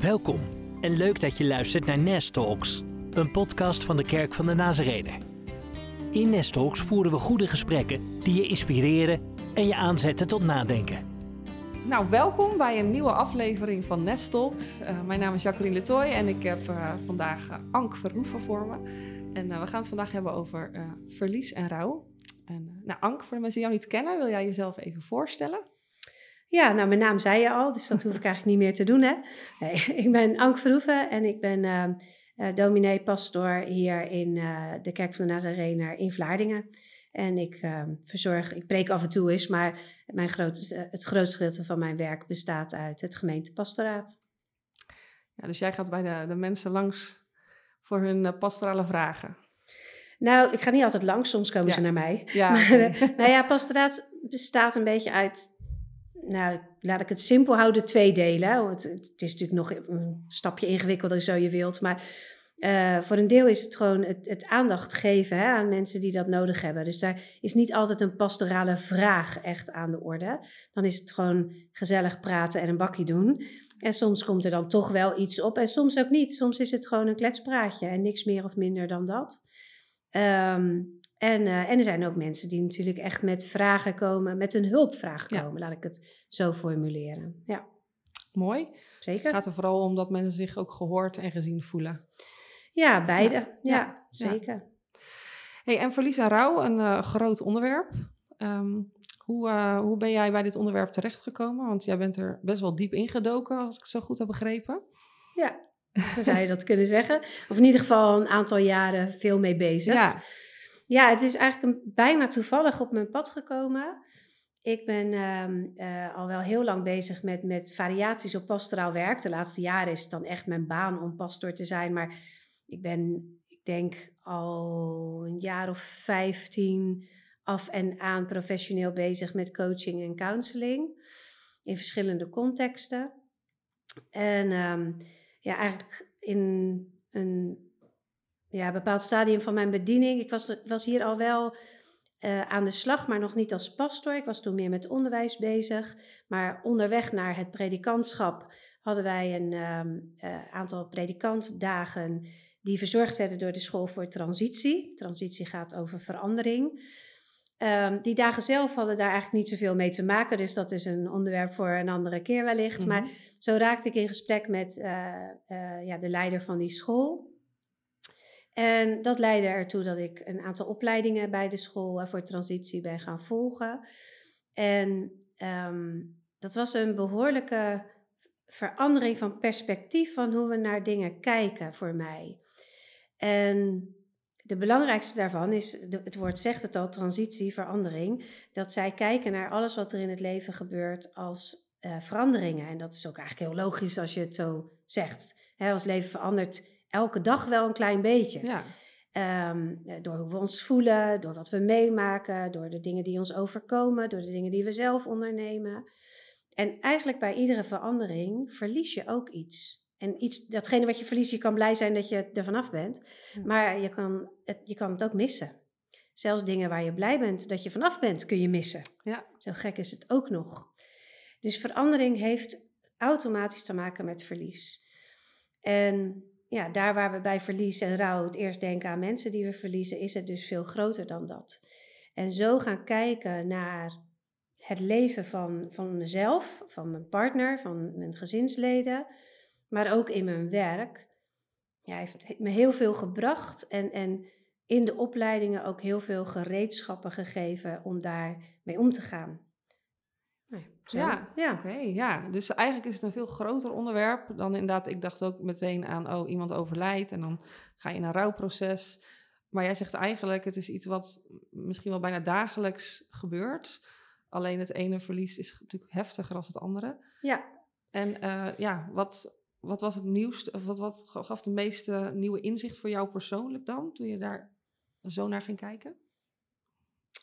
Welkom en leuk dat je luistert naar Nest Talks, een podcast van de Kerk van de Nazarene. In Nest Talks voeren we goede gesprekken die je inspireren en je aanzetten tot nadenken. Nou, welkom bij een nieuwe aflevering van Nest Talks. Uh, mijn naam is Jacqueline Letoy en ik heb uh, vandaag uh, Ank Verhoeven voor me. En we gaan het vandaag hebben over verlies en rouw. En, nou, Ank, voor de mensen die jou niet kennen, wil jij jezelf even voorstellen? Ja, nou, mijn naam zei je al, dus dat hoef ik eigenlijk niet meer te doen, hè. Nee, ik ben Ank Verhoeven en ik ben uh, dominee pastor hier in uh, de Kerk van de Nazarener in Vlaardingen. En ik uh, verzorg, ik preek af en toe eens, maar mijn grootste, het grootste gedeelte van mijn werk bestaat uit het gemeentepastoraat. Ja, dus jij gaat bij de, de mensen langs voor hun pastorale vragen? Nou, ik ga niet altijd langs, soms komen ja. ze naar mij. Ja. Maar, nou ja, pastoraat bestaat een beetje uit nou, laat ik het simpel houden, twee delen. Het, het, is natuurlijk nog een stapje ingewikkelder, zo je wilt. Maar uh, voor een deel is het gewoon het, het aandacht geven hè, aan mensen die dat nodig hebben. Dus daar is niet altijd een pastorale vraag echt aan de orde. Dan is het gewoon gezellig praten en een bakje doen. En soms komt er dan toch wel iets op en soms ook niet. Soms is het gewoon een kletspraatje en niks meer of minder dan dat. Um, en, uh, en er zijn ook mensen die natuurlijk echt met vragen komen, met een hulpvraag komen, laat ik het zo formuleren. Ja. Mooi. Zeker. Dus het gaat er vooral om dat mensen zich ook gehoord en gezien voelen. Ja, beide. Ja, ja zeker. Hey, en verlies en rouw, een uh, groot onderwerp. Um, hoe, uh, hoe ben jij bij dit onderwerp terechtgekomen? Want jij bent er best wel diep ingedoken, als ik het zo goed heb begrepen. Ja, zou je dat kunnen zeggen. Of in ieder geval een aantal jaren veel mee bezig. Ja. Ja, het is eigenlijk een, bijna toevallig op mijn pad gekomen. Ik ben uh, al wel heel lang bezig met, met variaties op pastoraal werk. De laatste jaren is het dan echt mijn baan om pastor te zijn. Maar ik ben, ik denk, al een jaar of vijftien af en aan professioneel bezig met coaching en counseling. In verschillende contexten. En um, ja, eigenlijk in een ja, bepaald stadium van mijn bediening. Ik was, was hier al wel uh, aan de slag, maar nog niet als pastor. Ik was toen meer met onderwijs bezig. Maar onderweg naar het predikantschap hadden wij een um, uh, aantal predikantdagen die verzorgd werden door de School voor Transitie. Transitie gaat over verandering. Um, die dagen zelf hadden daar eigenlijk niet zoveel mee te maken, dus dat is een onderwerp voor een andere keer wellicht. Mm -hmm. Maar zo raakte ik in gesprek met uh, ja, de leider van die school. En dat leidde ertoe dat ik een aantal opleidingen bij de school eh, voor transitie ben gaan volgen. En um, dat was een behoorlijke verandering van perspectief van hoe we naar dingen kijken voor mij. En de belangrijkste daarvan is, het woord zegt het al, transitie, verandering. Dat zij kijken naar alles wat er in het leven gebeurt als uh, veranderingen. En dat is ook eigenlijk heel logisch als je het zo zegt. Als leven verandert elke dag wel een klein beetje. Ja. Um, door hoe we ons voelen, door wat we meemaken, door de dingen die ons overkomen, door de dingen die we zelf ondernemen. En eigenlijk bij iedere verandering verlies je ook iets. En iets, datgene wat je verliest, je kan blij zijn dat je er vanaf bent. Maar je kan, het, je kan het ook missen. Zelfs dingen waar je blij bent dat je vanaf bent, kun je missen. Ja. Zo gek is het ook nog. Dus verandering heeft automatisch te maken met verlies. En ja, daar waar we bij verlies en rouw het eerst denken aan mensen die we verliezen, is het dus veel groter dan dat. En zo gaan kijken naar het leven van, van mezelf, van mijn partner, van mijn gezinsleden, maar ook in mijn werk. Ja, heeft me heel veel gebracht en, en in de opleidingen ook heel veel gereedschappen gegeven om daarmee om te gaan. Ja, ja. oké. ja, dus eigenlijk is het een veel groter onderwerp dan inderdaad. Ik dacht ook meteen aan, oh, iemand overlijdt en dan ga je in een rouwproces. Maar jij zegt eigenlijk, het is iets wat misschien wel bijna dagelijks gebeurt. Alleen het ene verlies is natuurlijk heftiger dan het andere. Ja. En uh, ja, wat, wat was het nieuwste, of wat, wat gaf de meeste nieuwe inzicht voor jou persoonlijk dan, toen je daar zo naar ging kijken?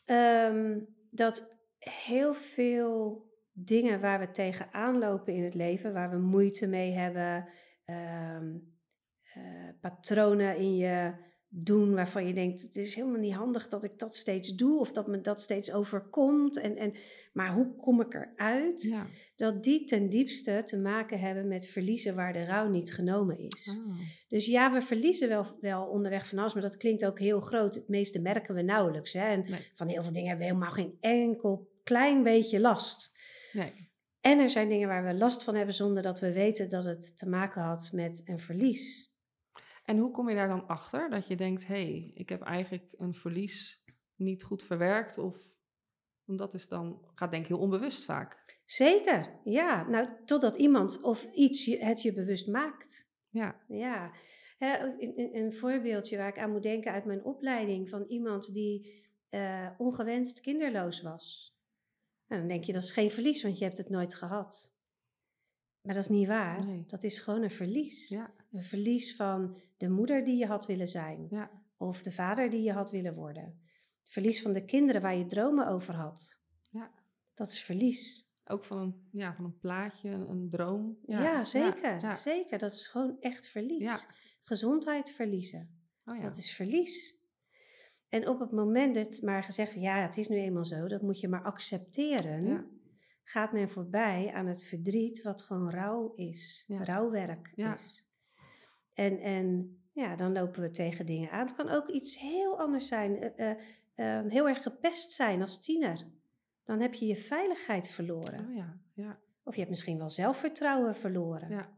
Um, dat heel veel dingen waar we tegenaan lopen in het leven, waar we moeite mee hebben, um, uh, patronen in je doen waarvan je denkt, het is helemaal niet handig dat ik dat steeds doe of dat me dat steeds overkomt. En, en, maar hoe kom ik eruit? Ja. Dat die ten diepste te maken hebben met verliezen waar de rouw niet genomen is. Oh. Dus ja, we verliezen wel, wel onderweg van alles, maar dat klinkt ook heel groot. Het meeste merken we nauwelijks. Hè? En van heel veel dingen hebben we helemaal geen enkel klein beetje last. Nee. En er zijn dingen waar we last van hebben zonder dat we weten dat het te maken had met een verlies. En hoe kom je daar dan achter? Dat je denkt, hé, hey, ik heb eigenlijk een verlies niet goed verwerkt of omdat dat is dan, gaat denk ik heel onbewust vaak. Zeker, ja. Nou, totdat iemand of iets het je bewust maakt. Ja. Ja. een, een, voorbeeldje waar ik aan moet denken uit mijn opleiding van iemand die uh, ongewenst kinderloos was. Nou, dan denk je, dat is geen verlies, want je hebt het nooit gehad. Maar dat is niet waar. Nee. Dat is gewoon een verlies. Ja. Een verlies van de moeder die je had willen zijn. Ja. Of de vader die je had willen worden. Het verlies van de kinderen waar je dromen over had. Ja. Dat is verlies. Ook van een, ja, van een plaatje, een, droom. Ja, ja zeker. Zeker. Dat is gewoon echt verlies. Gezondheid verliezen. Oh, dat is verlies. En op het moment dat maar gezegd ja, het is nu eenmaal zo, dat moet je maar accepteren gaat men voorbij aan het verdriet wat gewoon rouw is, rouwwerk is. En, en ja, dan lopen we tegen dingen aan. Het kan ook iets heel anders zijn, uh, uh, heel erg gepest zijn als tiener. Dan heb je je veiligheid verloren. Oh ja, ja. Of je hebt misschien wel zelfvertrouwen verloren. Ja.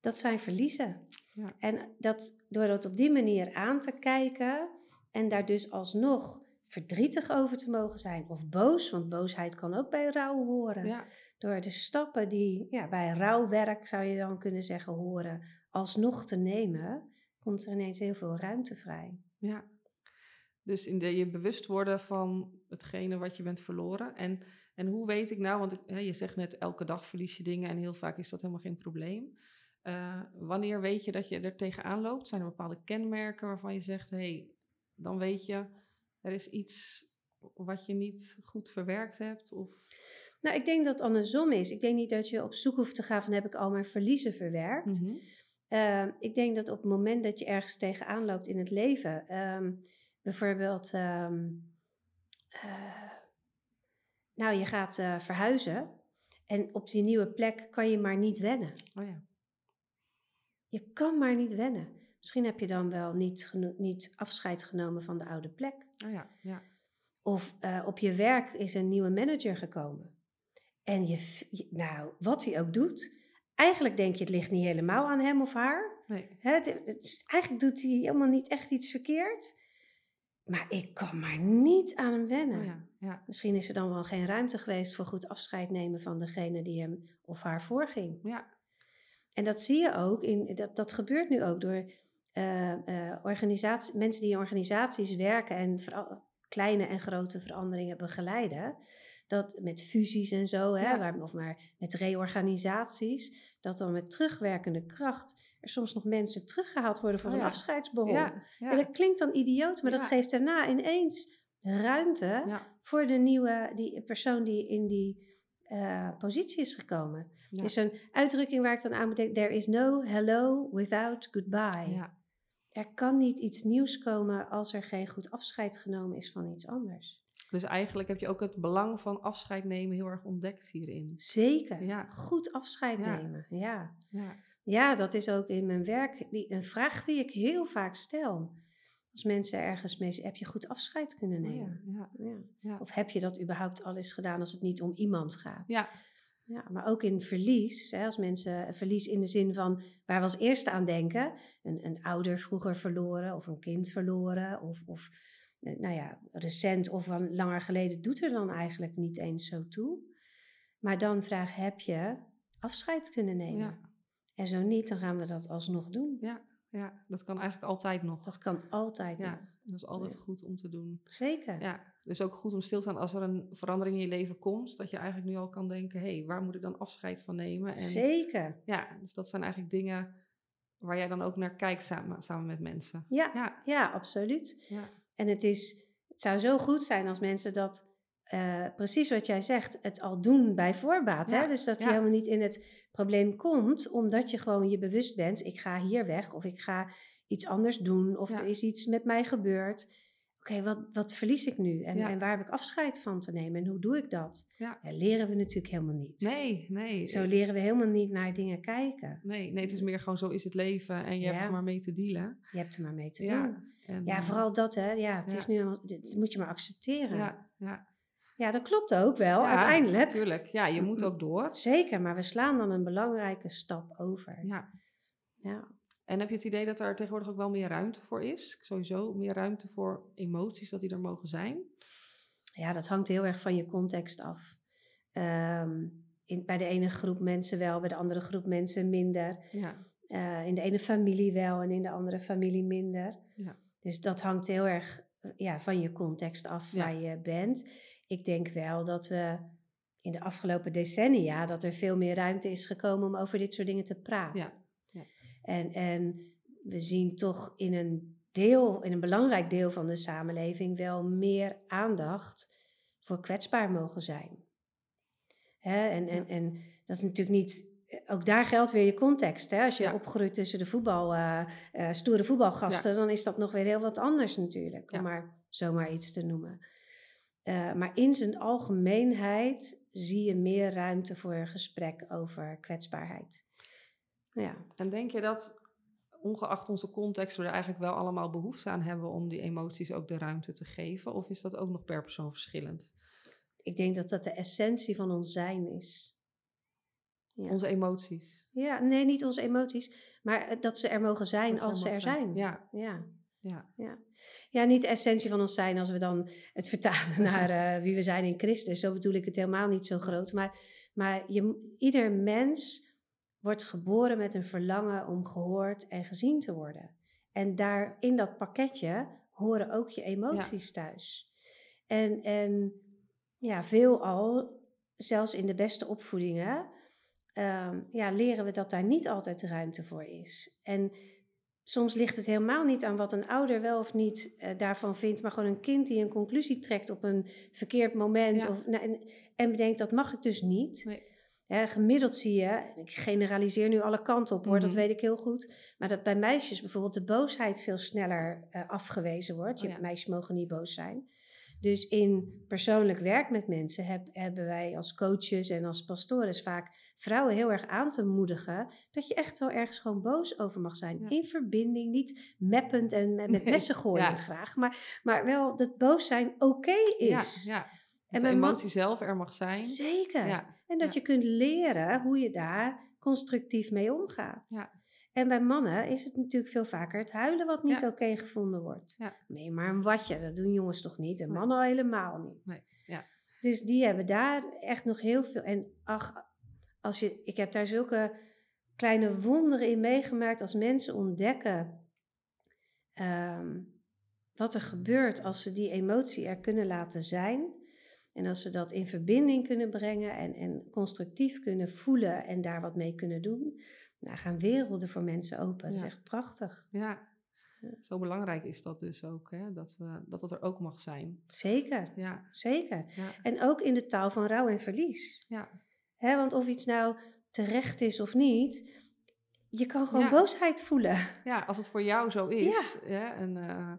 Dat zijn verliezen. Ja. En dat, door dat op die manier aan te kijken en daar dus alsnog verdrietig over te mogen zijn of boos, want boosheid kan ook bij rouw horen. Ja. Door de stappen die ja, bij rouwwerk zou je dan kunnen zeggen horen, alsnog te nemen, komt er ineens heel veel ruimte vrij. Ja, dus in de, je bewust worden van hetgene wat je bent verloren. En, en hoe weet ik nou, want hè, je zegt net elke dag verlies je dingen en heel vaak is dat helemaal geen probleem. Uh, wanneer weet je dat je er tegenaan loopt? Zijn er bepaalde kenmerken waarvan je zegt, hé, hey, dan weet je, er is iets wat je niet goed verwerkt hebt? Of... Nou, ik denk dat het andersom is. Ik denk niet dat je op zoek hoeft te gaan van heb ik al mijn verliezen verwerkt. Mhm. Ehm, ik denk dat op het moment dat je ergens tegenaan loopt in het leven, ehm, bijvoorbeeld, ehm, eh, nou je gaat uh, verhuizen en op die nieuwe plek kan je maar niet wennen. Oh ja. Je kan maar niet wennen. Misschien heb je dan wel niet, niet afscheid genomen van de oude plek. Oh ja, ja. Of uh, op je werk is een nieuwe manager gekomen. En je, nou, wat hij ook doet, eigenlijk denk je het ligt niet helemaal aan hem of haar. Nee. Het, het, eigenlijk doet hij helemaal niet echt iets verkeerd. Maar ik kan maar niet aan hem wennen. Oh ja, ja. Misschien is er dan wel geen ruimte geweest voor goed afscheid nemen van degene die hem of haar voorging. Ja. En dat zie je ook, in, dat, dat gebeurt nu ook door uh, organisatie, mensen die in organisaties werken en kleine en grote veranderingen begeleiden. Dat met fusies en zo, hè, waar, of maar met reorganisaties, dat dan met terugwerkende kracht er soms nog mensen teruggehaald worden voor oh, een. Ja, ja. dat klinkt dan idioot, maar dat geeft daarna ineens ruimte voor de nieuwe die persoon die in die uh, positie is gekomen. Is een uitdrukking waar ik dan aan moet denken: There is no hello without goodbye. Er kan niet iets nieuws komen als er geen goed afscheid genomen is van iets anders. Dus eigenlijk heb je ook het belang van afscheid nemen heel erg ontdekt hierin. Zeker. Ja. Goed afscheid nemen. Ja. ja. Ja. dat is ook in mijn werk die, een vraag die ik heel vaak stel. Als mensen ergens mee heb je goed afscheid kunnen oh nemen? ja, ja. Of heb je dat überhaupt al eens gedaan als het niet om iemand gaat? Ja. Ja, maar ook in verlies, hè, als mensen verlies in de zin van waar we als eerste aan denken, een, een ouder vroeger verloren of een kind verloren of, of eh, nou ja, recent of langer geleden doet er dan eigenlijk niet eens zo toe. Maar dan vraag, heb je afscheid kunnen nemen? Ja. En zo niet, dan gaan we dat alsnog doen. Ja, ja, dat kan eigenlijk altijd nog. Dat kan altijd ja, nog. Dat is altijd goed om te doen. Zeker. Ja, dus ook goed om stil te staan als er een verandering in je leven komt. Dat je eigenlijk nu al kan denken, hé, hey, waar moet ik dan afscheid van nemen? En, Zeker. Ja, dus dat zijn eigenlijk dingen waar jij dan ook naar kijkt samen, samen met mensen. Ja, ja. ja absoluut. Ja. En het, is, het zou zo goed zijn als mensen dat uh, precies wat jij zegt, het al doen bij voorbaat. hè? Dus dat je helemaal niet in het probleem komt, omdat je gewoon je bewust bent, ik ga hier weg of ik ga iets anders doen of er is iets met mij gebeurd oké, wat, wat verlies ik nu? En, en, waar heb ik afscheid van te nemen? En hoe doe ik dat? Ja. leren we natuurlijk helemaal niet. Nee, nee. Zo leren we helemaal niet naar dingen kijken. Nee, nee het is meer gewoon zo is het leven en je hebt er maar mee te dealen. Je hebt er maar mee te doen. En, ja, vooral dat, hè. Ja, het is nu helemaal, dat moet je maar accepteren. Ja, ja. Ja, dat klopt ook wel, uiteindelijk. Natuurlijk, ja, je moet ook door. Zeker, maar we slaan dan een belangrijke stap over. Ja. ja. En heb je het idee dat er tegenwoordig ook wel meer ruimte voor is? Sowieso meer ruimte voor emoties, dat die er mogen zijn? Ja, dat hangt heel erg van je context af. Ehm, in, bij de ene groep mensen wel, bij de andere groep mensen minder. Ja. Eh, in de ene familie wel en in de andere familie minder. Ja. Dus dat hangt heel erg ja, van je context af waar je bent. Ik denk wel dat we in de afgelopen decennia dat er veel meer ruimte is gekomen om over dit soort dingen te praten. En, en we zien toch in een deel, in een belangrijk deel van de samenleving wel meer aandacht voor kwetsbaar mogen zijn. Hè? En, en, en dat is natuurlijk niet. Ook daar geldt weer je context. Hè? Als je opgroeit tussen de voetbal, uh, uh, stoere voetbalgasten, dan is dat nog weer heel wat anders natuurlijk. Om maar zomaar iets te noemen. Uh, maar in zijn algemeenheid zie je meer ruimte voor gesprek over kwetsbaarheid. Ja. En denk je dat, ongeacht onze context, we er eigenlijk wel allemaal behoefte aan hebben om die emoties ook de ruimte te geven? Of is dat ook nog per persoon verschillend? Ik denk dat dat de essentie van ons zijn is. Ja. Onze emoties. Ja, nee, niet onze emoties, maar dat ze er mogen zijn als ze er zijn. Ja. ja. Ja. Ja. ja, niet de essentie van ons zijn als we dan het vertalen naar uh, wie we zijn in Christus. Zo bedoel ik het helemaal niet zo groot. Maar, maar je, ieder mens wordt geboren met een verlangen om gehoord en gezien te worden. En daar in dat pakketje horen ook je emoties thuis. En, en ja, veelal, zelfs in de beste opvoedingen, ehm, ja, leren we dat daar niet altijd ruimte voor is. En soms ligt het helemaal niet aan wat een ouder wel of niet uh, daarvan vindt, maar gewoon een kind die een conclusie trekt op een verkeerd moment. Of, nou, en, en bedenkt, dat mag ik dus niet. Nee gemiddeld zie je, ik generaliseer nu alle kanten op hoor, dat mhm. weet ik heel goed. Maar dat bij meisjes bijvoorbeeld de boosheid veel sneller uh, afgewezen wordt. Je, oh Meisjes mogen niet boos zijn. Dus in persoonlijk werk met mensen heb, hebben wij als coaches en als pastores vaak vrouwen heel erg aan te moedigen dat je echt wel ergens gewoon boos over mag zijn. In verbinding, niet meppend en met, met messen gooien graag, maar, maar wel dat boos zijn oké is. Ja, En de emotie zelf er mag zijn. Zeker. Ja. En dat je kunt leren hoe je daar constructief mee omgaat. Ja. En bij mannen is het natuurlijk veel vaker het huilen wat niet oké gevonden wordt. Nee, maar een watje, dat doen jongens toch niet? En mannen al helemaal niet. Nee. Ja. Dus die hebben daar echt nog heel veel. En ach, als je, ik heb daar zulke kleine wonderen in meegemaakt als mensen ontdekken ehm, wat er gebeurt als ze die emotie er kunnen laten zijn. En als ze dat in verbinding kunnen brengen en, en constructief kunnen voelen en daar wat mee kunnen doen, nou gaan werelden voor mensen open. Dat is echt prachtig. Ja. Zo belangrijk is dat dus ook, hè? Dat, we, dat dat er ook mag zijn. Zeker, ja. zeker. Ja. En ook in de taal van rouw en verlies. Ja. Hè, want of iets nou terecht is of niet, je kan gewoon boosheid voelen. Ja, als het voor jou zo is. Ja. en, uh,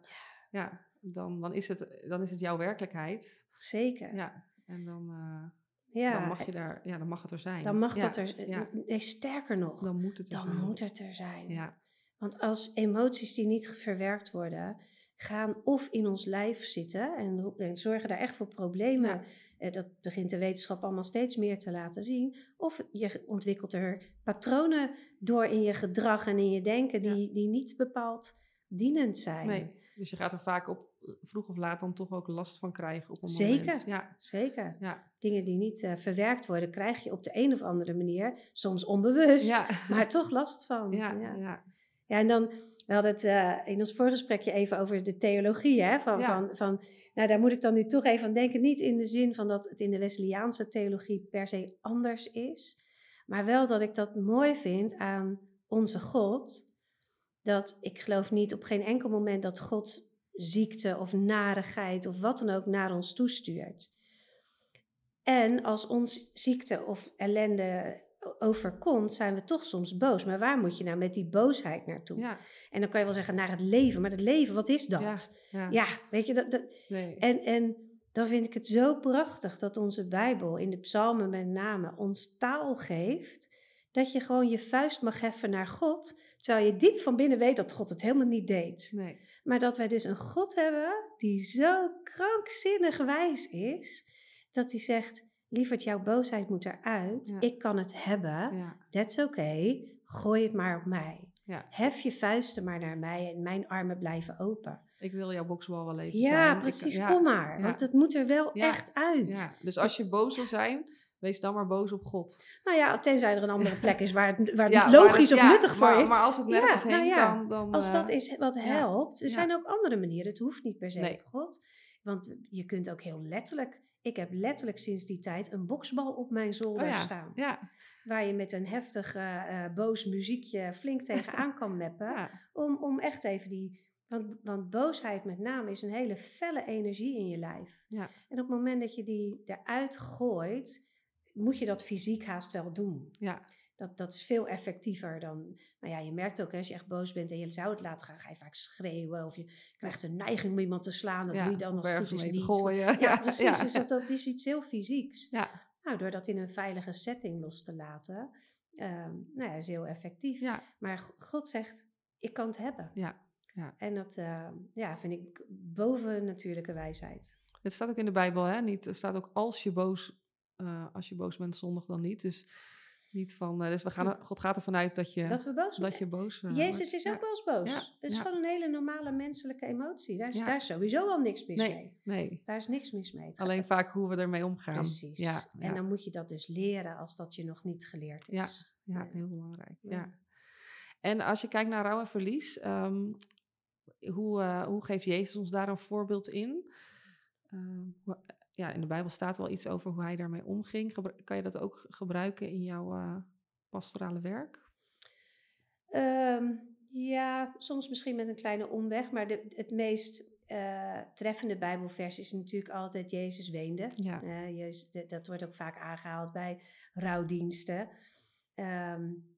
ja dan, dan, is het, dan is het jouw werkelijkheid. Zeker. Ja, en dan, uh, ja, dan mag je daar, ja, dan mag het er zijn. Dan mag dat er, ja. nee, sterker nog, dan moet het er, dan moet het er zijn. Ja. Want als emoties die niet verwerkt worden, gaan of in ons lijf zitten en, en zorgen daar echt voor problemen. Eh, dat begint de wetenschap allemaal steeds meer te laten zien. Of je ontwikkelt er patronen door in je gedrag en in je denken die, die niet bepaald dienend zijn. Nee. Dus je gaat er vaak op vroeg of laat dan toch ook last van krijgen op een zeker, moment. Ja, zeker. Ja. Dingen die niet uh, verwerkt worden, krijg je op de een of andere manier, soms onbewust, ja. maar toch last van. Ja, ja. ja. ja en dan, we hadden het uh, in ons voorgesprekje even over de theologie, hè, van, van, van, nou daar moet ik dan nu toch even aan denken, niet in de zin van dat het in de Wesleyaanse theologie per se anders is, maar wel dat ik dat mooi vind aan onze God, dat ik geloof niet op geen enkel moment dat God ziekte of narigheid of wat dan ook naar ons toestuurt. En als ons ziekte of ellende overkomt, zijn we toch soms boos. Maar waar moet je nou met die boosheid naartoe? Ja. En dan kan je wel zeggen naar het leven. Maar het leven, wat is dat? Ja, ja. weet je, dat, dat nee. en, en dan vind ik het zo prachtig dat onze Bijbel in de psalmen met name ons taal geeft. Dat je gewoon je vuist mag heffen naar God, terwijl je diep van binnen weet dat God het helemaal niet deed. Nee. Maar dat wij dus een God hebben die zo krankzinnig wijs is, dat hij zegt, lieverd, jouw boosheid moet eruit. Ik kan het hebben. Ja. That's okay. Gooi het maar op mij. Ja. Hef je vuisten maar naar mij en mijn armen blijven open. Ik wil jouw boksbal wel even ja, zijn. Precies, ja, kom maar. Want het moet er wel echt uit. Dus als je boos wil zijn, wees dan maar boos op God. Nou ja, tenzij er een andere plek is waar het, waar het logisch of nuttig voor is. Maar als het nergens heen nou kan, dan... Als dat eh, is wat helpt. Er zijn ook andere manieren. Het hoeft niet per se op God. Want je kunt ook heel letterlijk ik heb letterlijk sinds die tijd een boksbal op mijn zolder oh staan. Ja. Waar je met een heftig uh, boos muziekje flink tegenaan kan meppen. Om, om echt even die. Want, want boosheid met name is een hele felle energie in je lijf. Ja. En op het moment dat je die eruit gooit, moet je dat fysiek haast wel doen. Ja. Dat, dat is veel effectiever dan. Nou ja, je merkt ook, hè, als je echt boos bent en je zou het laten gaan, ga je vaak schreeuwen. Of je krijgt een neiging om iemand te slaan. Dat doe je dan als het goed is niet. Gooien. Ja, precies. Dus dat, dat, is iets heel fysieks. Ja. Nou, door dat in een veilige setting los te laten, um, nou ja, is heel effectief. Ja. Maar God zegt, ik kan het hebben. Ja. Ja. En dat uh, ja, vind ik boven natuurlijke wijsheid. Het staat ook in de Bijbel, hè? Niet, er staat ook als je boos, uh, als je boos bent, zondig dan niet. Dus niet van, uh, dus we gaan, God gaat ervan uit dat je, dat we boos dat je boos uh, Jezus is ook wel eens boos. Ja. Het is gewoon een hele normale menselijke emotie. Daar is, daar is sowieso al niks mis nee, mee. Nee. Daar is niks mis mee. Alleen vaak hoe we ermee omgaan. Precies. Ja, En dan moet je dat dus leren als dat je nog niet geleerd is. Ja, ja heel belangrijk. Ja. En als je kijkt naar rouw en verlies, um, hoe, uh, hoe geeft Jezus ons daar een voorbeeld in? Uh, ja, in de Bijbel staat wel iets over hoe hij daarmee omging. kan je dat ook gebruiken in jouw uh, pastorale werk? Um, ja, soms misschien met een kleine omweg, maar de, het meest uh, treffende Bijbelvers is natuurlijk altijd Jezus weende. Ja. Uh, Jezus, dat wordt ook vaak aangehaald bij rouwdiensten. Um,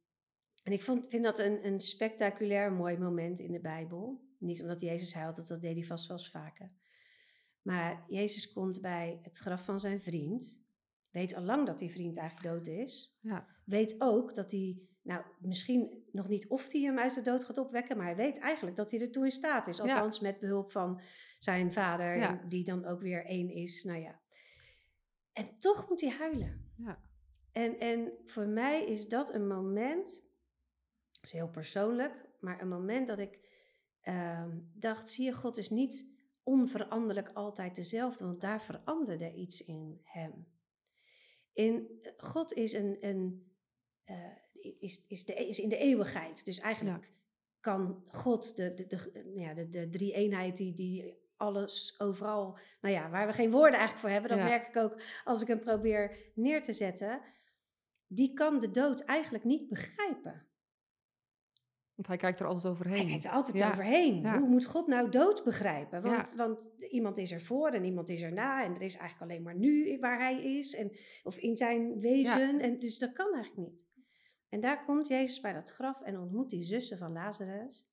en ik vond, vind dat een, een spectaculair mooi moment in de Bijbel. Niet omdat Jezus huilt, dat deed hij vast wel eens vaker. Maar Jezus komt bij het graf van zijn vriend. Weet al lang dat die vriend eigenlijk dood is. Ja. Weet ook dat hij, nou misschien nog niet of hij hem uit de dood gaat opwekken, maar hij weet eigenlijk dat hij er toe in staat is. Althans met behulp van zijn vader, die dan ook weer één is. Nou ja. En toch moet hij huilen. Ja. En, en voor mij is dat een moment, dat is heel persoonlijk, maar een moment dat ik ehm, dacht, zie je, God is niet onveranderlijk altijd dezelfde, want daar veranderde iets in hem. In, God is, een, een, uh, is, is, de, is in de eeuwigheid. Dus eigenlijk kan God, de, de, de, ja, de, de drie eenheid die, die alles overal, nou ja, waar we geen woorden eigenlijk voor hebben, dat merk ik ook als ik hem probeer neer te zetten, die kan de dood eigenlijk niet begrijpen. Want hij kijkt er altijd overheen. Hij kijkt er altijd overheen. Hoe moet God nou dood begrijpen? Want, want iemand is er voor en iemand is er na. En er is eigenlijk alleen maar nu waar hij is. En, of in zijn wezen. En dus dat kan eigenlijk niet. En daar komt Jezus bij dat graf en ontmoet die zussen van Lazarus.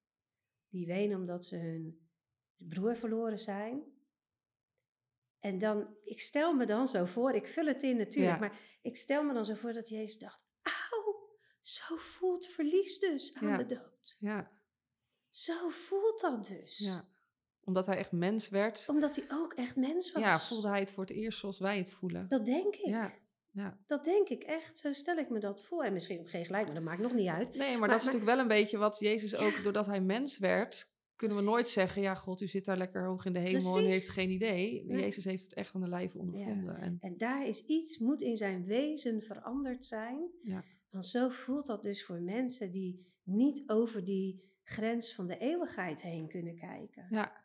Die wenen omdat ze hun broer verloren zijn. En dan, ik stel me dan zo voor, ik vul het in natuurlijk, maar ik stel me dan zo voor dat Jezus dacht, zo voelt verlies dus aan de dood. Ja. Zo voelt dat dus. Ja. Omdat hij echt mens werd. Omdat hij ook echt mens was. Ja, voelde hij het voor het eerst zoals wij het voelen. Dat denk ik. Ja. Ja. Dat denk ik echt. Zo stel ik me dat voor. En misschien ook geen gelijk, maar dat maakt nog niet uit. Nee, maar, dat is natuurlijk wel een beetje wat Jezus ook, doordat hij mens werd, kunnen we nooit zeggen, ja, God, u zit daar lekker hoog in de hemel en u heeft geen idee. Jezus heeft het echt aan de lijve ondervonden. En, en daar is iets, moet in zijn wezen veranderd zijn. Ja. Want zo voelt dat dus voor mensen die niet over die grens van de eeuwigheid heen kunnen kijken. Ja.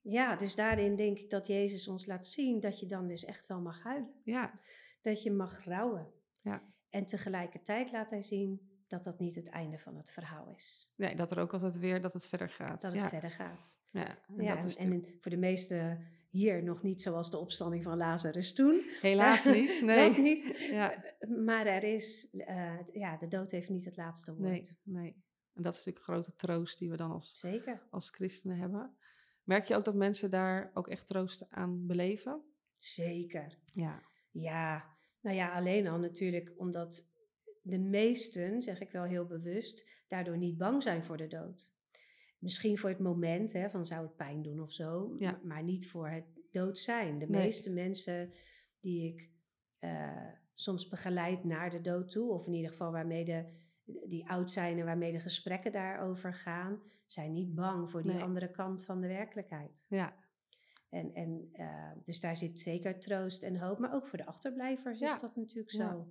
Ja, dus daarin denk ik dat Jezus ons laat zien dat je dan dus echt wel mag huilen. Ja. Dat je mag rouwen. Ja. En tegelijkertijd laat hij zien dat dat niet het einde van het verhaal is. Nee, dat er ook altijd weer dat het verder gaat. Dat het verder gaat. Ja, en, ja, en, voor de meeste hier nog niet zoals de opstanding van Lazarus toen. Helaas niet, nee. dat niet. Ja. Maar er is, uh, ja, de dood heeft niet het laatste woord. Nee, nee. En dat is natuurlijk een grote troost die we dan als, Zeker. als christenen hebben. Merk je ook dat mensen daar ook echt troost aan beleven? Zeker. Ja. Ja, nou ja, alleen al natuurlijk omdat de meesten, zeg ik wel heel bewust, daardoor niet bang zijn voor de dood. Misschien voor het moment, hè, van zou het pijn doen of zo, ja. maar niet voor het dood zijn. De meeste mensen die ik uh, soms begeleid naar de dood toe, of in ieder geval waarmee de, die oud zijn en waarmee de gesprekken daarover gaan, zijn niet bang voor die andere kant van de werkelijkheid. Ja. En, en uh, dus daar zit zeker troost en hoop, maar ook voor de achterblijvers is dat natuurlijk zo. Ja.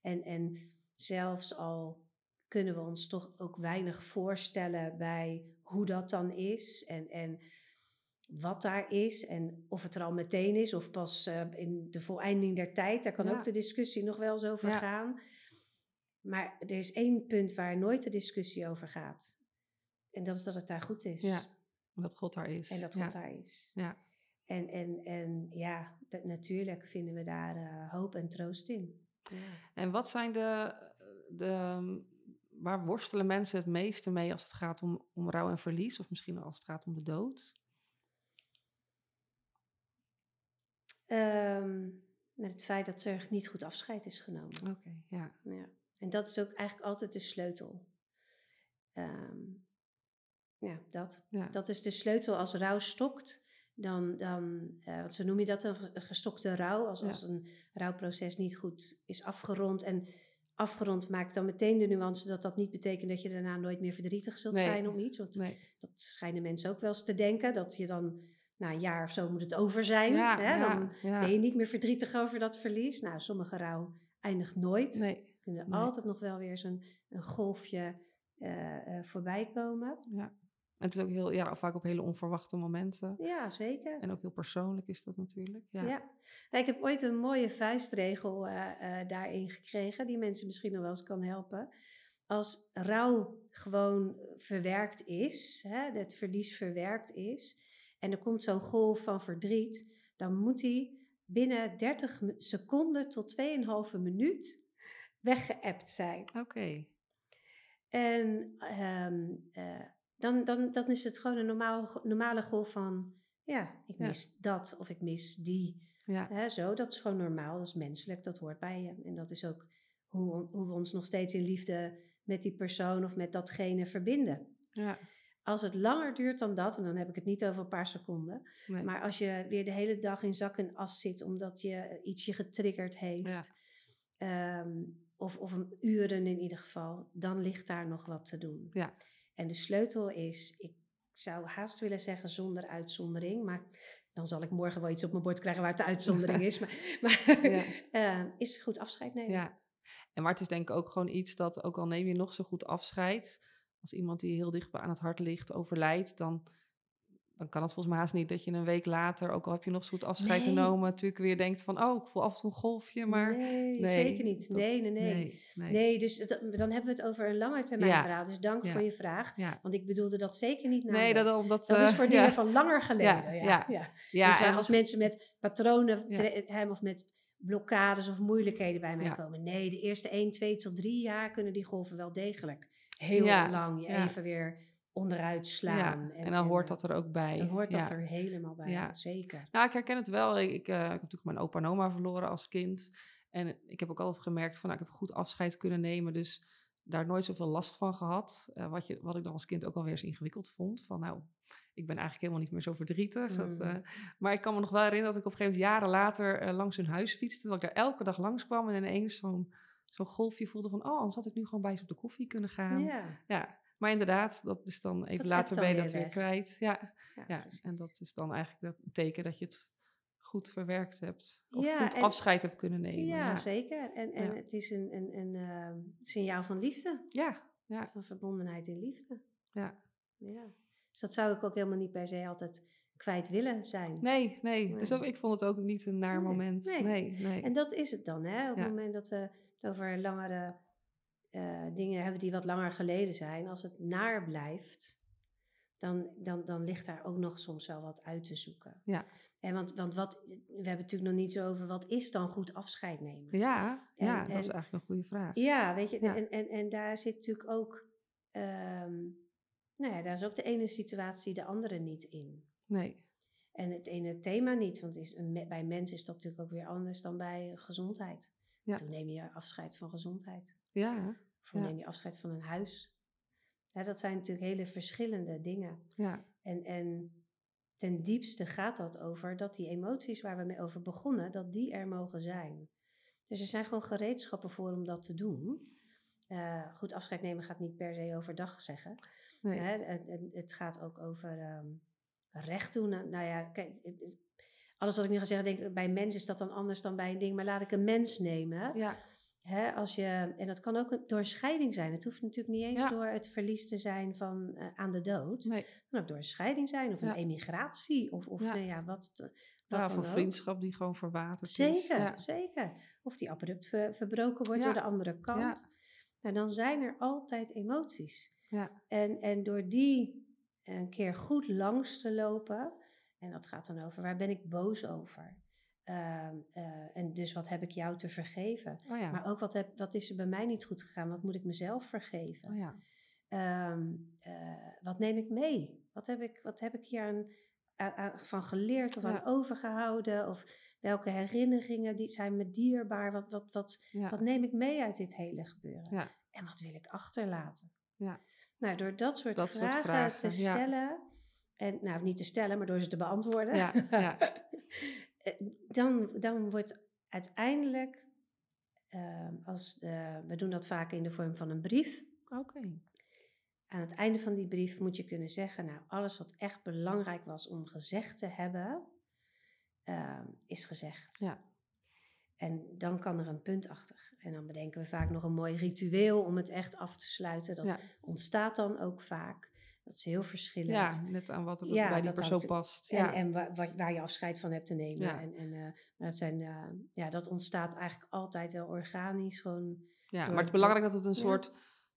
En, en zelfs al kunnen we ons toch ook weinig voorstellen bij hoe dat dan is en, en wat daar is en of het er al meteen is of pas uh, in de voleinding der tijd. Daar kan ja. ook de discussie nog wel eens over ja. gaan. Maar er is één punt waar nooit de discussie over gaat. En dat is dat het daar goed is. Ja, dat God daar is. En dat God daar is. Ja. En, en, en ja, dat, natuurlijk vinden we daar uh, hoop en troost in. Ja. En wat zijn de, de. Waar worstelen mensen het meeste mee als het gaat om, om rouw en verlies? Of misschien als het gaat om de dood? Um, met het feit dat er niet goed afscheid is genomen. Oké, okay, ja. ja. En dat is ook eigenlijk altijd de sleutel. Um, ja, dat. Ja. Dat is de sleutel als rouw stokt dan, dan uh, wat zo noem je dat, een gestokte rouw. Als, Ja. als een rouwproces niet goed is afgerond. En afgerond maakt dan meteen de nuance dat dat niet betekent dat je daarna nooit meer verdrietig zult Nee. zijn om iets. Want Nee. dat schijnen mensen ook wel eens te denken. Dat je dan na een jaar of zo moet het over zijn. Ja, hè? ja, Dan ja. ben je niet meer verdrietig over dat verlies. Nou, sommige rouw eindigt nooit. Nee. Er kunnen altijd nog wel weer zo'n een golfje eh, voorbij komen. Ja. En het is ook heel, ja, vaak op hele onverwachte momenten. Ja, zeker. En ook heel persoonlijk is dat natuurlijk. Ja. Ja. Ik heb ooit een mooie vuistregel eh, eh, daarin gekregen, die mensen misschien nog wel eens kan helpen. Als rouw gewoon verwerkt is, hè, het verlies verwerkt is, en er komt zo'n golf van verdriet, dan moet die binnen 30 me- seconden tot 2,5 minuut weggeëpt zijn. Oké. En ehm, eh, dan, dan, dan is het gewoon een normaal, normale golf van, ja, ik Ja. mis dat of ik mis die. Ja. Hè, zo, dat is gewoon normaal, dat is menselijk, dat hoort bij je. En dat is ook hoe, hoe we ons nog steeds in liefde met die persoon of met datgene verbinden. Ja. Als het langer duurt dan dat, en dan heb ik het niet over een paar seconden, Nee. maar als je weer de hele dag in zak en as zit omdat je iets je getriggerd heeft, ehm, of, of een uren in ieder geval, dan ligt daar nog wat te doen. Ja. En de sleutel is, ik zou haast willen zeggen zonder uitzondering, maar dan zal ik morgen wel iets op mijn bord krijgen waar het de uitzondering is. Maar, maar Ja. eh, is goed afscheid nemen. Ja. En maar het is denk ik ook gewoon iets dat, ook al neem je nog zo goed afscheid, als iemand die heel dicht aan het hart ligt overlijdt, dan, dan kan het volgens mij haast niet dat je een week later, ook al heb je nog zo goed afscheid Nee. genomen, natuurlijk weer denkt van, oh, ik voel af en toe een golfje, maar... nee, nee, zeker niet. dat- Nee, nee, nee. Nee, dus dan hebben we het over een lange termijn Ja. verhaal. Dus dank Ja. voor je vraag. Ja. Want ik bedoelde dat zeker niet naar Nee, dat, dat, omdat, dat is eh, voor dingen van langer geleden. Ja, Ja, dus als mensen met patronen hebben of met blokkades of moeilijkheden bij mij komen. Nee, de eerste 1, 2 tot 3 jaar kunnen die golven wel degelijk heel lang je even weer onderuit slaan. ja. En dan hoort dat er ook bij. Dan hoort dat Ja. er helemaal bij, Ja. zeker. Nou, ik herken het wel. Ik, ik, eh, ik heb natuurlijk mijn opa en oma verloren als kind. En ik heb ook altijd gemerkt van, nou, ik heb goed afscheid kunnen nemen. Dus daar nooit zoveel last van gehad. Eh, wat, je, wat ik dan als kind ook alweer eens ingewikkeld vond. Van nou, ik ben eigenlijk helemaal niet meer zo verdrietig. Dat, Mm. eh, maar ik kan me nog wel herinneren dat ik op een gegeven moment jaren later eh, langs hun huis fietste. Dat ik daar elke dag langs kwam en ineens zo'n zo'n golfje voelde van... oh, anders had ik nu gewoon bij ze op de koffie kunnen gaan. Ja, maar inderdaad, dat is dan even Dat later ben je dat weer kwijt. Ja, ja, en dat is dan eigenlijk dat teken dat je het goed verwerkt hebt. Of Ja, goed en- afscheid hebt kunnen nemen. Ja, Ja, zeker. En, en het is een, een, een eh, signaal van liefde. ja, ja, Van verbondenheid in liefde. ja. Ja. Dus dat zou ik ook helemaal niet per se altijd kwijt willen zijn. Nee, nee. Dus ook, ik vond het ook niet een naar Nee, moment. nee. Nee, nee. En dat is het dan, hè? Op het moment dat we het over langere eh, dingen hebben die wat langer geleden zijn. Als het naar blijft, dan, dan, dan ligt daar ook nog soms wel wat uit te zoeken. Ja. En want, want wat, we hebben het natuurlijk nog niet zo over wat is dan goed afscheid nemen. Ja, ja dat is eigenlijk een goede vraag. Ja, weet je, En, en, en daar zit natuurlijk ook, um, nou ja, daar is ook de ene situatie de andere niet in. Nee. En het ene thema niet, want is, bij mensen is dat natuurlijk ook weer anders dan bij gezondheid. Ja. Toen neem je afscheid van gezondheid. Ja. Of neem je afscheid van een huis. Ja, dat zijn natuurlijk hele verschillende dingen. Ja. En, en ten diepste gaat dat over dat die emoties waar we mee over begonnen, dat die er mogen zijn. Dus er zijn gewoon gereedschappen voor om dat te doen. Uh, goed afscheid nemen gaat niet per se overdag zeggen. Nee. Hè? Het, het, gaat ook over um, recht doen. Nou ja, kijk, alles wat ik nu ga zeggen, denk ik, bij mens is dat dan anders dan bij een ding. Maar laat ik een mens nemen. Ja. Hè, als je, en dat kan ook door een scheiding zijn. Het hoeft natuurlijk niet eens door het verlies te zijn van uh, aan de dood. Nee. Het kan ook door een scheiding zijn of een emigratie. Of, of Nou ja, wat, wat ja, of vriendschap die gewoon verwaterd zeker, is. Zeker, zeker. Of die abrupt ver, verbroken wordt door de andere kant. Nou, dan zijn er altijd emoties. Ja. En, en door die een keer goed langs te lopen... En dat gaat dan over, waar ben ik boos over? Ehm, eh, en dus wat heb ik jou te vergeven? Oh ja. Maar ook wat, heb, wat is er bij mij niet goed gegaan? Wat moet ik mezelf vergeven? Oh ja. Ehm, eh, wat neem ik mee? Wat heb ik, wat heb ik hier aan, aan, van geleerd of aan overgehouden? Of welke herinneringen die zijn me dierbaar? Wat, wat, wat, wat neem ik mee uit dit hele gebeuren? En wat wil ik achterlaten? Ja. Nou, door dat soort, vragen, soort vragen, te stellen, en nou niet te stellen, maar door ze te beantwoorden. Ja, ja. Eh, dan, dan wordt uiteindelijk, uh, als de, we doen dat vaak in de vorm van een brief. Oké. Aan het einde van die brief moet je kunnen zeggen, nou, alles wat echt belangrijk was om gezegd te hebben, uh, is gezegd. Ja. En dan kan er een punt achter. En dan bedenken we vaak nog een mooi ritueel om het echt af te sluiten. Dat ontstaat dan ook vaak. Dat is heel verschillend. Ja, net aan wat er bij die persoon past. Ja. En, en waar, waar, je afscheid van hebt te nemen. Ja. En, en uh, dat, zijn, uh, ja, dat ontstaat eigenlijk altijd heel organisch. Gewoon ja, maar het is belangrijk dat het een soort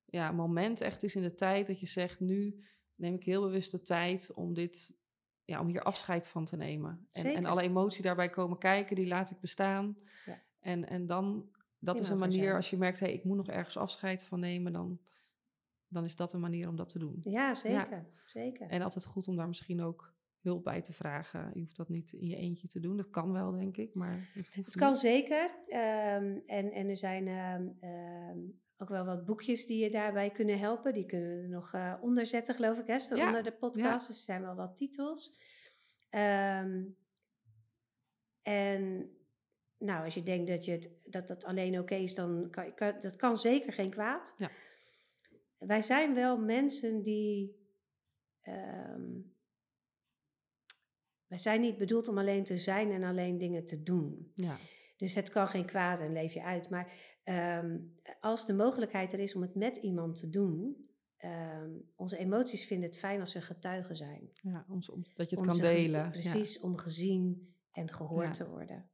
ja, moment echt is in de tijd. Dat je zegt, nu neem ik heel bewust de tijd om dit... Ja, om hier afscheid van te nemen. En, en alle emotie daarbij komen kijken, die laat ik bestaan. En, en dan, dat is een manier, als je merkt, hey, ik moet nog ergens afscheid van nemen, dan dan is dat een manier om dat te doen. Ja, zeker. zeker. En altijd goed om daar misschien ook hulp bij te vragen. Je hoeft dat niet in je eentje te doen. Dat kan wel, denk ik, maar het hoeft Het kan zeker. Um, en, en er zijn um, ook wel wat boekjes die je daarbij kunnen helpen. Die kunnen we er nog uh, onder zetten, geloof ik, hè? Ja. Onder de podcast. Dus er zijn wel wat titels. En nou, als je denkt dat je het, dat, dat alleen oké is, dan kan, kan, dat kan zeker geen kwaad. Ja wij zijn wel mensen die. Um, wij zijn niet bedoeld om alleen te zijn en alleen dingen te doen. Ja. Dus het kan geen kwaad en leef je uit. Maar um, als de mogelijkheid er is om het met iemand te doen, um, onze emoties vinden het fijn als ze getuigen zijn. Ja, om, dat je het kan delen. Precies, om gezien en gehoord ja. te worden.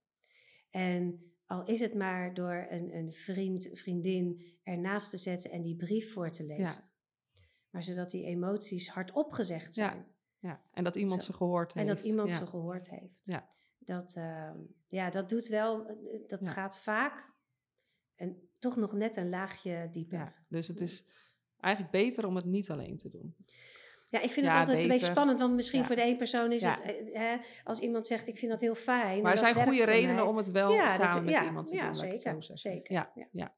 En al is het maar door een, een vriend, vriendin ernaast te zetten en die brief voor te lezen. Ja. Maar zodat die emoties hardop gezegd zijn. Ja, ja. en dat iemand ze gehoord heeft. En dat iemand ze gehoord heeft. Ja. Dat, uh, ja, dat doet wel, dat gaat vaak en toch nog net een laagje dieper. Ja, dus het is eigenlijk beter om het niet alleen te doen. Ja, ik vind het altijd een beetje spannend, want misschien voor de één persoon is het, eh, hè, als iemand zegt ik vind dat heel fijn. Maar er zijn goede redenen om het wel samen met iemand te doen. Ja, zeker. zeker. Ja, ja.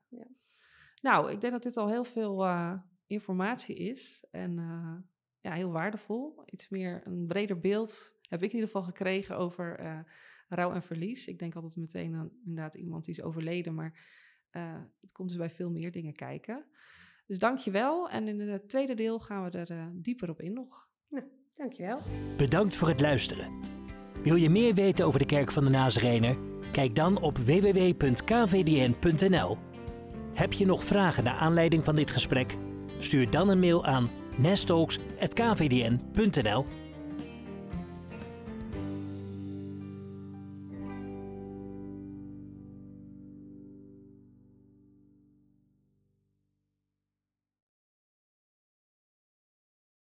Nou, ik denk dat dit al heel veel uh, informatie is en uh, ja, heel waardevol. Iets meer, een breder beeld heb ik in ieder geval gekregen over uh, rouw en verlies. Ik denk altijd meteen aan inderdaad iemand die is overleden, maar het komt dus bij veel meer dingen kijken. Dus dank je wel. En in het tweede deel gaan we er uh, dieper op in nog. Nou, dank je wel. Bedankt voor het luisteren. Wil je meer weten over de Kerk van de Nazarener? Kijk dan op www.kvdn.nl. Heb je nog vragen naar aanleiding van dit gesprek? Stuur dan een mail aan nestalks.kvdn.nl